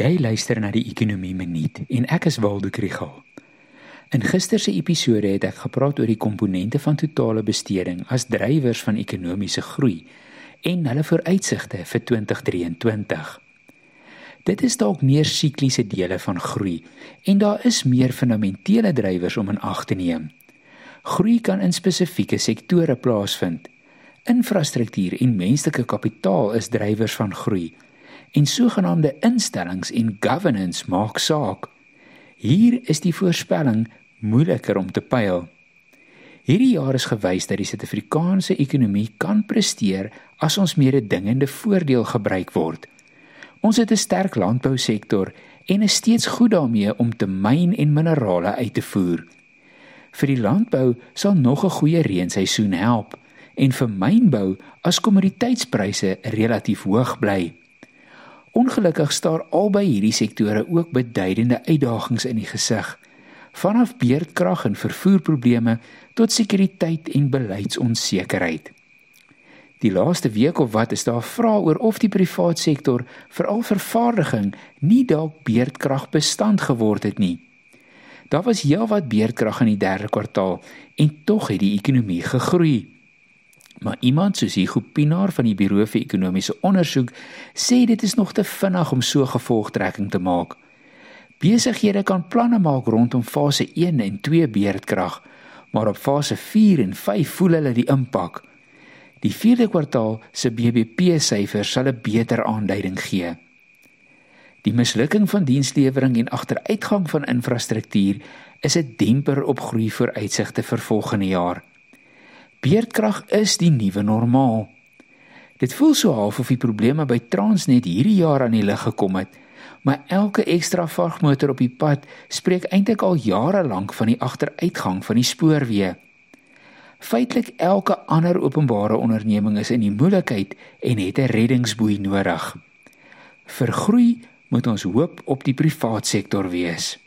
Jy luister na die Ekonomie Minuut en ek is Waldo Krügel. In gister se episode het ek gepraat oor die komponente van totale besteding as drywers van ekonomiese groei en hulle vooruitsigte vir 2023. Dit is dalk meer sikliese dele van groei en daar is meer fundamentele drywers om in ag te neem. Groei kan in spesifieke sektore plaasvind. Infrastruktuur en menslike kapitaal is drywers van groei en sogenaamde instellings en governance maak saak. Hier is die voorspelling moeiliker om te pyl. Hierdie jaar is gewys dat die Suid-Afrikaanse ekonomie kan presteer as ons mededingende voordeel gebruik word. Ons het 'n sterk landbousektor en is steeds goed daarmee om te myn en minerale uit te voer. Vir die landbou sal nog 'n goeie reenseisoen help en vir mynbou as kommoditeitspryse relatief hoog bly. Ongelukkig staar albei hierdie sektore ook beduidende uitdagings in die gesig. Vanaf beerdkrag en vervoerprobleme tot sekuriteit en beleidsonsekerheid. Die laaste week of wat is daar vrae oor of die privaat sektor, veral vervaardiging, nie dalk beerdkrag bestand geword het nie. Daar was heelwat beerdkrag in die derde kwartaal en tog het die ekonomie gegroei. Maar iemand soos Hugo Pinaar van die Buro vir Ekonomiese Onderzoek sê dit is nog te vinnig om so gevolgtrekking te maak. Besighede kan planne maak rondom fase 1 en 2 beerdkrag, maar op fase 4 en 5 voel hulle die impak. Die 4de kwartaal se BBP syfers sal 'n beter aanduiding gee. Die mislukking van dienslewering en agteruitgang van infrastruktuur is 'n demper op groei vooruitsigte vir volgende jaar. Beerdkrag is die nuwe normaal. Dit voel so half of die probleme by Transnet hierdie jaar aan die lig gekom het, maar elke ekstra vragmotor op die pad spreek eintlik al jare lank van die agteruitgang van die spoorweë. Feitelik elke ander openbare onderneming is in die moeilikheid en het 'n reddingsboei nodig. Vir groei moet ons hoop op die privaat sektor wees.